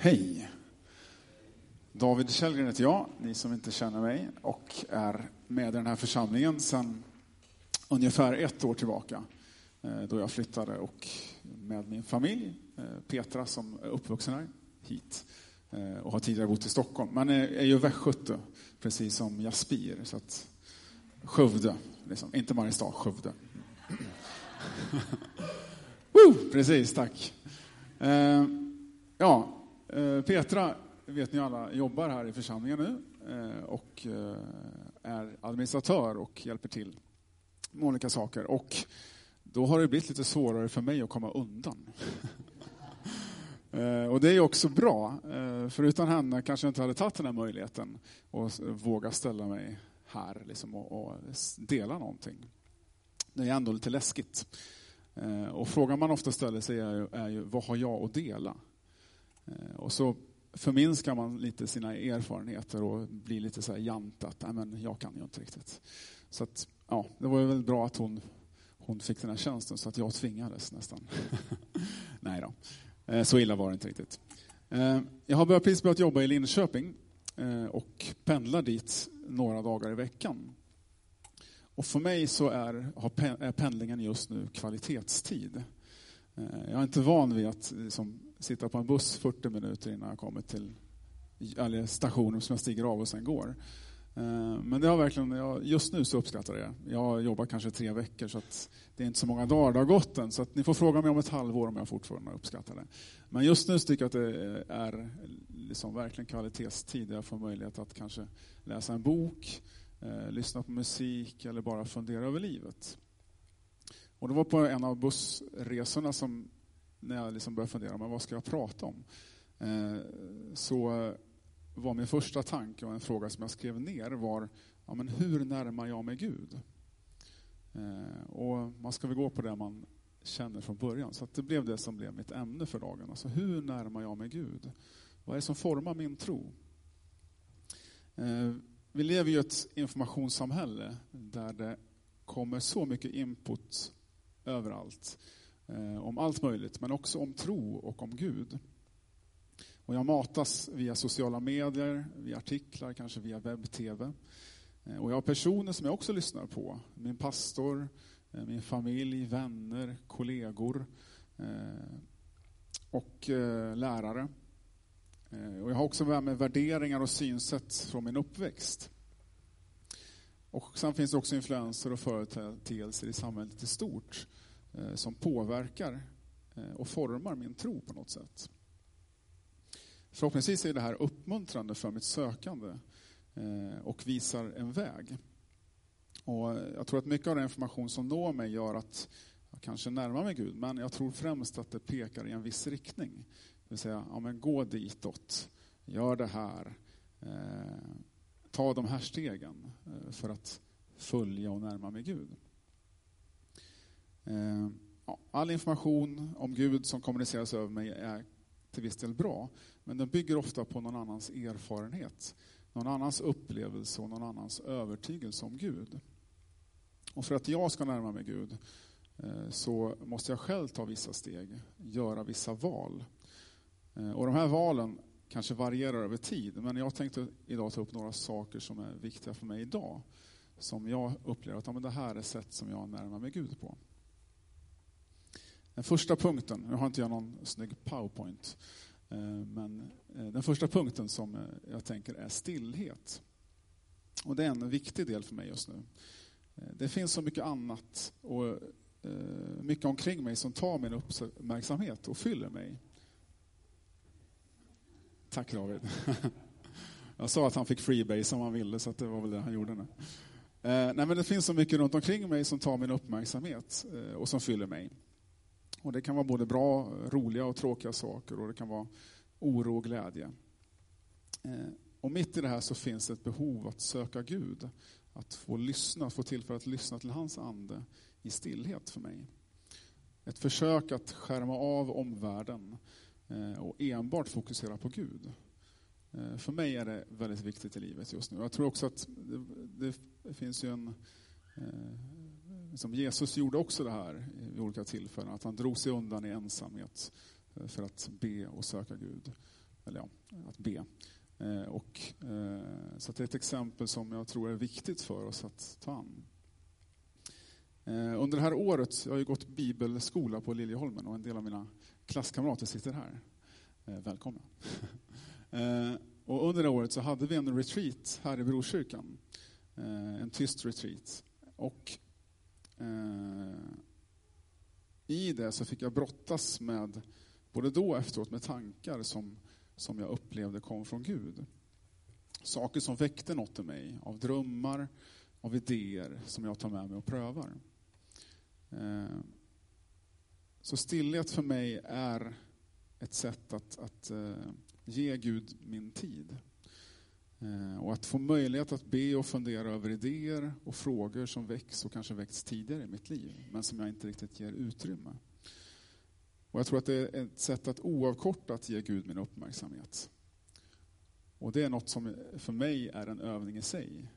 Hej! David Källgren heter jag, ni som inte känner mig, och är med i den här församlingen sedan ungefär ett år tillbaka. Eh, då jag flyttade och med min familj, eh, Petra som är uppvuxen här, hit. Eh, och har tidigare bott i Stockholm, men är ju västgöte, precis som Jaspir. Så att Skövde, liksom. inte Mariestad, Skövde. Woo! Precis, tack. Ja, Eh, Petra, vet ni alla, jobbar här i församlingen nu eh, och eh, är administratör och hjälper till med olika saker. Och då har det blivit lite svårare för mig att komma undan. Och det är också bra, för utan henne kanske jag inte hade tagit den här möjligheten att våga ställa mig här liksom, och, dela någonting. Det är ändå lite läskigt. Och frågan man ofta ställer sig är ju, är ju vad har jag att dela? Eh, och så förminskar man lite sina erfarenheter och blir lite så här jant att Nej, men jag kan ju inte riktigt. Så att, ja, det var ju väl bra att hon, hon fick den här tjänsten så att jag tvingades nästan. Nej då, eh, så illa var det inte riktigt. Eh, jag har börjat precis börjat jobba i Linköping och pendlar dit några dagar i veckan. Och för mig så är, är pendlingen just nu kvalitetstid. Jag är inte van vid att liksom, sitta på en buss 40 minuter innan jag kommer till eller stationen som jag stiger av och sen går. Eh, men det har verkligen, just nu så uppskattar jag det. Jag har jobbat kanske tre veckor så att det är inte så många dagar det har gått än. Så att ni får fråga mig om ett halvår om jag fortfarande uppskattar det. Men just nu tycker jag att det är liksom verkligen kvalitetstid. Jag får möjlighet att kanske läsa en bok, eh, lyssna på musik eller bara fundera över livet. Och det var på en av bussresorna som när jag liksom började fundera, men vad ska jag prata om? Eh, så var min första tanke och en fråga som jag skrev ner var, ja, men hur närmar jag mig Gud? Eh, och man ska väl gå på det man känner från början. Så att det blev det som blev mitt ämne för dagen. Alltså hur närmar jag mig Gud? Vad är det som formar min tro? Eh, vi lever ju i ett informationssamhälle där det kommer så mycket input överallt. Eh, om allt möjligt, men också om tro och om Gud. Och jag matas via sociala medier, via artiklar, kanske via webb-tv. Eh, och jag har personer som jag också lyssnar på. Min pastor, eh, min familj, vänner, kollegor och lärare. Och jag har också med mig värderingar och synsätt från min uppväxt. Och sen finns det också influenser och företeelser i samhället i stort Eh, som påverkar eh, och formar min tro på något sätt. Förhoppningsvis är det här uppmuntrande för mitt sökande eh, och visar en väg. Och jag tror att mycket av den information som når mig gör att jag kanske närmar mig Gud, men jag tror främst att det pekar i en viss riktning. Det vill säga, ja, men gå ditåt, gör det här, eh, ta de här stegen för att följa och närma mig Gud. Eh, all information om Gud som kommuniceras över mig är till viss del bra, men den bygger ofta på någon annans erfarenhet, någon annans upplevelse och någon annans övertygelse om Gud. Och för att jag ska närma mig Gud eh, så måste jag själv ta vissa steg, göra vissa val. Eh, och de här valen kanske varierar över tid, men jag tänkte idag ta upp några saker som är viktiga för mig idag. Som jag upplever att ja, men det här är sätt som jag närmar mig Gud på. Den första punkten, nu har inte jag någon snygg powerpoint, eh, men eh, den första punkten som eh, jag tänker är stillhet. Och det är en viktig del för mig just nu. Det finns så mycket annat och mycket omkring mig som tar min uppmärksamhet och fyller mig. Tack David. Jag sa att han fick freebase om han ville, så att det var väl det han gjorde nu. Nej, men det finns så mycket runt omkring mig som tar min uppmärksamhet och som fyller mig. Och Det kan vara både bra, roliga och tråkiga saker och det kan vara oro och glädje. Eh, och mitt i det här så finns det ett behov att söka Gud. Att få lyssna, att få tillfälle att lyssna till hans ande i stillhet för mig. Ett försök att skärma av omvärlden eh, och enbart fokusera på Gud. Eh, för mig är det väldigt viktigt i livet just nu. Jag tror också att det, det finns ju en... Som Jesus gjorde också det här vid olika tillfällen, att han drog sig undan i ensamhet eh, för att be och söka Gud. eller ja, att be. Eh, och, eh, så det är ett exempel som jag tror är viktigt för oss att ta an. Under det här året, jag har ju gått bibelskola på Liljeholmen och en del av mina klasskamrater sitter här. Välkomna. Och under det året så hade vi en retreat här i Brokyrkan. En tyst retreat. Och Eh, i det så fick jag brottas med, både då och efteråt, med tankar som, som jag upplevde kom från Gud. Saker som väckte något i mig, av drömmar, av idéer som jag tar med mig och prövar. Eh, så stillhet för mig är ett sätt att, att eh, ge Gud min tid. Eh, och att få möjlighet att be och fundera över idéer och frågor som väcks och kanske väckts tidigare i mitt liv, men som jag inte riktigt ger utrymme. Och jag tror att det är ett sätt att oavkortat ge Gud min uppmärksamhet. Och det är något som för mig är en övning i sig.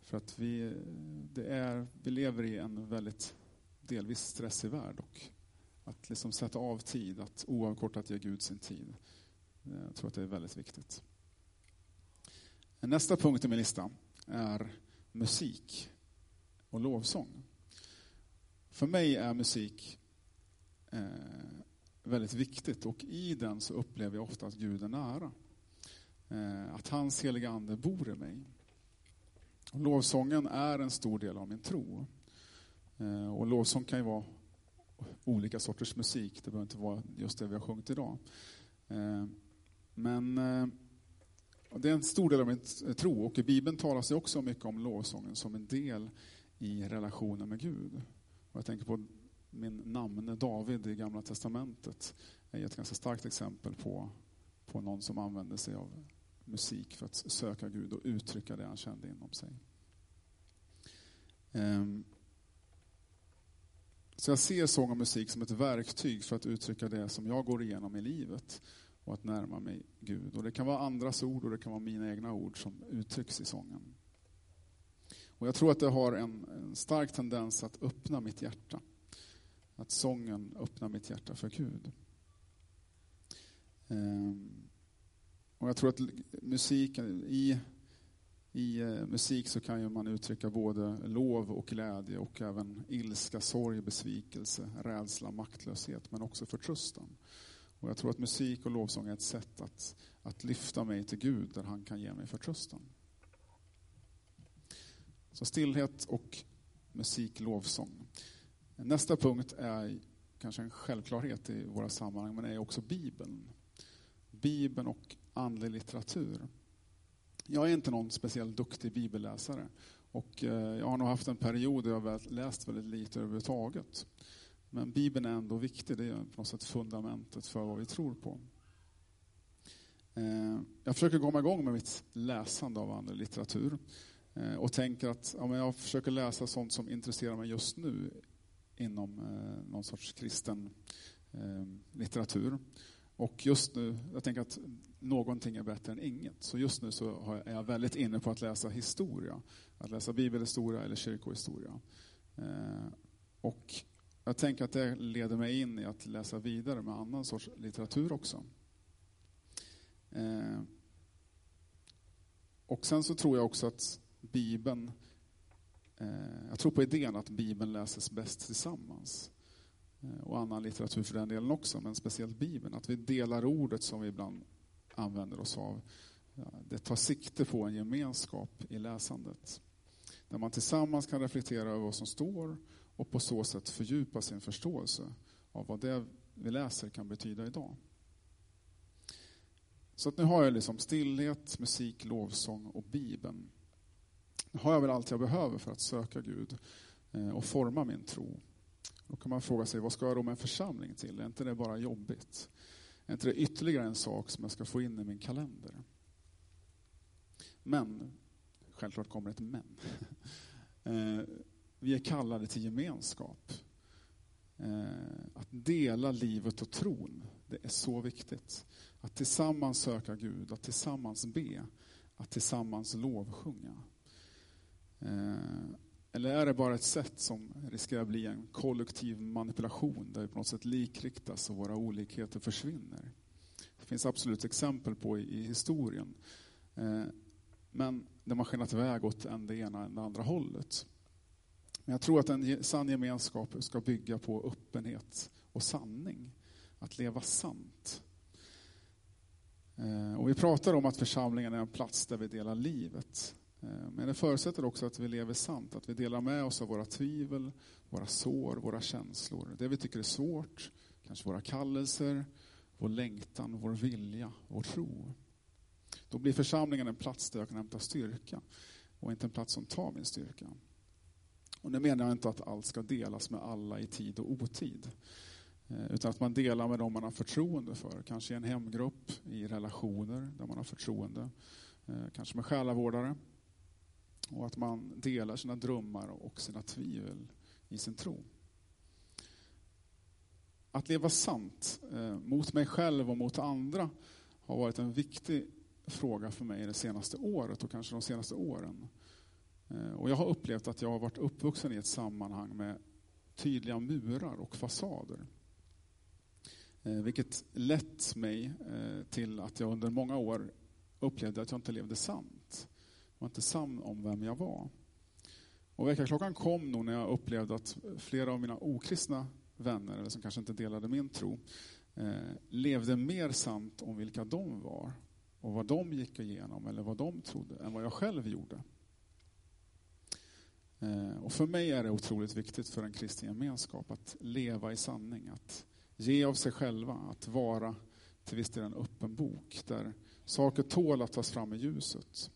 För att vi, det är, vi lever i en väldigt delvis stressig värld. Och att liksom sätta av tid, att oavkortat ge Gud sin tid. Eh, jag tror att det är väldigt viktigt. Nästa punkt i min lista är musik och lovsång. För mig är musik eh, väldigt viktigt och i den så upplever jag ofta att Gud är nära. Eh, att hans heliga ande bor i mig. Och lovsången är en stor del av min tro. Eh, och lovsång kan ju vara olika sorters musik, det behöver inte vara just det vi har sjungit idag. Eh, men eh, det är en stor del av min eh, tro och i Bibeln talas det också mycket om lovsången som en del i relationen med Gud. Och jag tänker på min namne David i Gamla Testamentet är ett ganska starkt exempel på, på någon som använde sig av musik för att söka Gud och uttrycka det han kände inom sig. Ehm, så jag ser sång och musik som ett verktyg för att uttrycka det som jag går igenom i livet och att närma mig Gud. Och Det kan vara andras ord och det kan vara mina egna ord som uttrycks i sången. Och Jag tror att det har en, en stark tendens att öppna mitt hjärta. Att sången öppnar mitt hjärta för Gud. Ehm, och Jag tror att musik, i i eh, musik så kan ju man uttrycka både lov och glädje och även ilska, sorg, besvikelse, rädsla, maktlöshet, men också förtröstan. Och jag tror att musik och lovsång är ett sätt att, att lyfta mig till Gud, där han kan ge mig förtröstan. Så stillhet och musik, lovsång. Nästa punkt är kanske en självklarhet i våra sammanhang, men är också Bibeln. Bibeln och andlig litteratur. Jag är inte någon speciellt duktig bibelläsare. Och eh, jag har nog haft en period där jag har läst väldigt lite överhuvudtaget. Men Bibeln är ändå viktig, det är på något sätt fundamentet för vad vi tror på. Eh, jag försöker komma igång med mitt läsande av andra litteratur. Eh, och tänker att ja, jag försöker läsa sånt som intresserar mig just nu inom eh, någon sorts kristen litteratur. Och just nu, jag tänker att någonting är bättre än inget. Så just nu så är jag väldigt inne på att läsa historia. Att läsa bibelhistoria eller kyrkohistoria. Och jag tänker att det leder mig in i att läsa vidare med annan sorts litteratur också. Eh, och sen så tror jag också att Bibeln, eh, jag tror på idén att Bibeln läses bäst tillsammans. Eh, och annan litteratur för den delen också, men speciellt Bibeln. Att vi delar ordet som vi ibland använder oss av. Det tar sikte på en gemenskap i läsandet. Där man tillsammans kan reflektera över vad som står och på så sätt fördjupa sin förståelse av vad det vi läser kan betyda idag. Så att nu har jag liksom stillhet, musik, lovsång och Bibeln. Nu har jag väl allt jag behöver för att söka Gud eh, och forma min tro. Då kan man fråga sig, vad ska jag då med en församling till? Är inte det bara jobbigt? Är inte det ytterligare en sak som jag ska få in i min kalender? Men, självklart kommer ett men. Eh, vi är kallade till gemenskap. Eh, att dela livet och tron, det är så viktigt. Att tillsammans söka Gud, att tillsammans be, att tillsammans lovsjunga. Eh, eller är det bara ett sätt som riskerar att bli en kollektiv manipulation där vi på något sätt likriktas och våra olikheter försvinner? Det finns absolut exempel på i, i historien. Men där man skenat iväg åt en det ena än det andra hållet. Men jag tror att en sann gemenskap ska bygga på öppenhet och sanning. Att leva sant. Eh, och vi pratar om att församlingen är en plats där vi delar livet. Eh, men det förutsätter också att vi lever sant, att vi delar med oss av våra tvivel, våra sår, våra känslor. Det vi tycker är svårt, kanske våra kallelser, vår längtan, vår vilja, vår tro. Då blir församlingen en plats där jag kan hämta styrka och inte en plats som tar min styrka. Och nu menar jag inte att allt ska delas med alla i tid och otid. Eh, utan att man delar med dem man har förtroende för. Kanske i en hemgrupp, i relationer där man har förtroende. Eh, kanske med själavårdare. Och att man delar sina drömmar och sina tvivel i sin tro. Att leva sant eh, mot mig själv och mot andra har varit en viktig fråga för mig det senaste året och kanske de senaste åren. Eh, och jag har upplevt att jag har varit uppvuxen i ett sammanhang med tydliga murar och fasader. Eh, vilket lett mig eh, till att jag under många år upplevde att jag inte levde sant. Jag var inte sann om vem jag var. Och väckarklockan kom nog när jag upplevde att flera av mina okristna vänner, eller som kanske inte delade min tro, levde mer sant om vilka de var och vad de gick igenom eller vad de trodde än vad jag själv gjorde. Eh, och för mig är det otroligt viktigt för en kristen gemenskap att leva i sanning, att ge av sig själva, att vara till viss del en öppen bok där saker tål att tas fram i ljuset.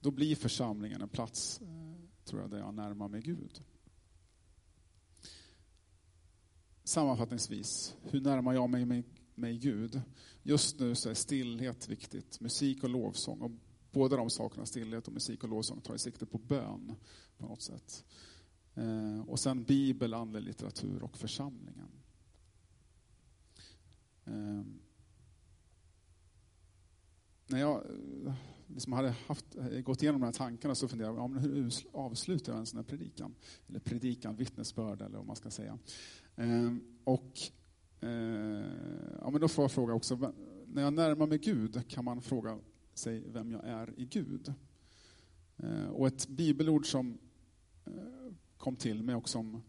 Då blir församlingen en plats, eh, tror jag, där jag närmar mig Gud. Sammanfattningsvis, hur närmar jag mig, med ljud. Gud? Just nu så är stillhet viktigt, musik och lovsång. Och båda de sakerna, stillhet och musik och lovsång, tar sikte på bön på något sätt. Eh, och sen bibel, andlig litteratur och församlingen. Eh, när jag eh, liksom hade haft, eh, gått igenom de här tankarna så funderade jag, ja, men hur avslutar jag en sån här predikan? Eller predikan, vittnesbörd eller vad man ska säga. Eh, och Eh, ja, men då får jag fråga också, när jag närmar mig Gud kan man fråga sig vem jag är i Gud. Eh, och ett bibelord som Eh, kom till mig och som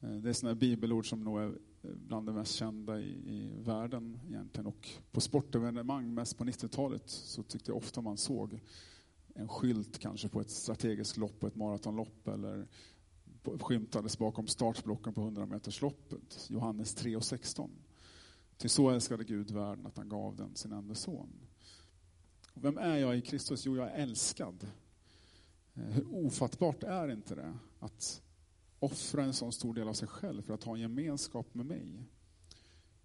eh, det är sådana bibelord som nog är bland de mest kända i, i världen egentligen. Och på sportevenemang, mest på 90-talet, så tyckte jag ofta man såg en skylt kanske på ett strategiskt lopp, på ett maratonlopp eller skymtades bakom startblocken på 100 metersloppet. Johannes 3 och 16. Till så älskade Gud världen att han gav den sin enda son. Vem är jag i Kristus? Jo, jag är älskad. Eh, hur ofattbart är inte det att offra en sån stor del av sig själv för att ha en gemenskap med mig?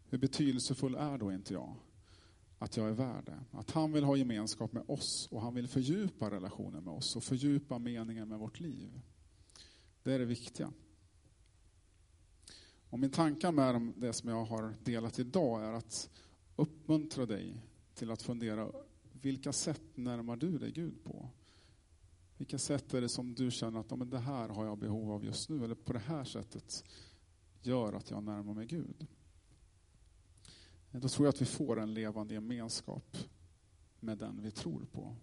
Hur betydelsefull är då inte jag? Att jag är värd det. Att han vill ha gemenskap med oss och han vill fördjupa relationen med oss och fördjupa meningen med vårt liv. Det är det viktiga. Och min tanke med det som jag har delat idag är att uppmuntra dig till att fundera vilka sätt närmar du dig Gud på? Vilka sätt är det som du känner att ja, men det här har jag behov av just nu, eller på det här sättet gör att jag närmar mig Gud? Då tror jag att vi får en levande gemenskap med den vi tror på,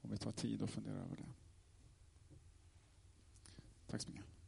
om vi tar tid att fundera över det. Tack så mycket.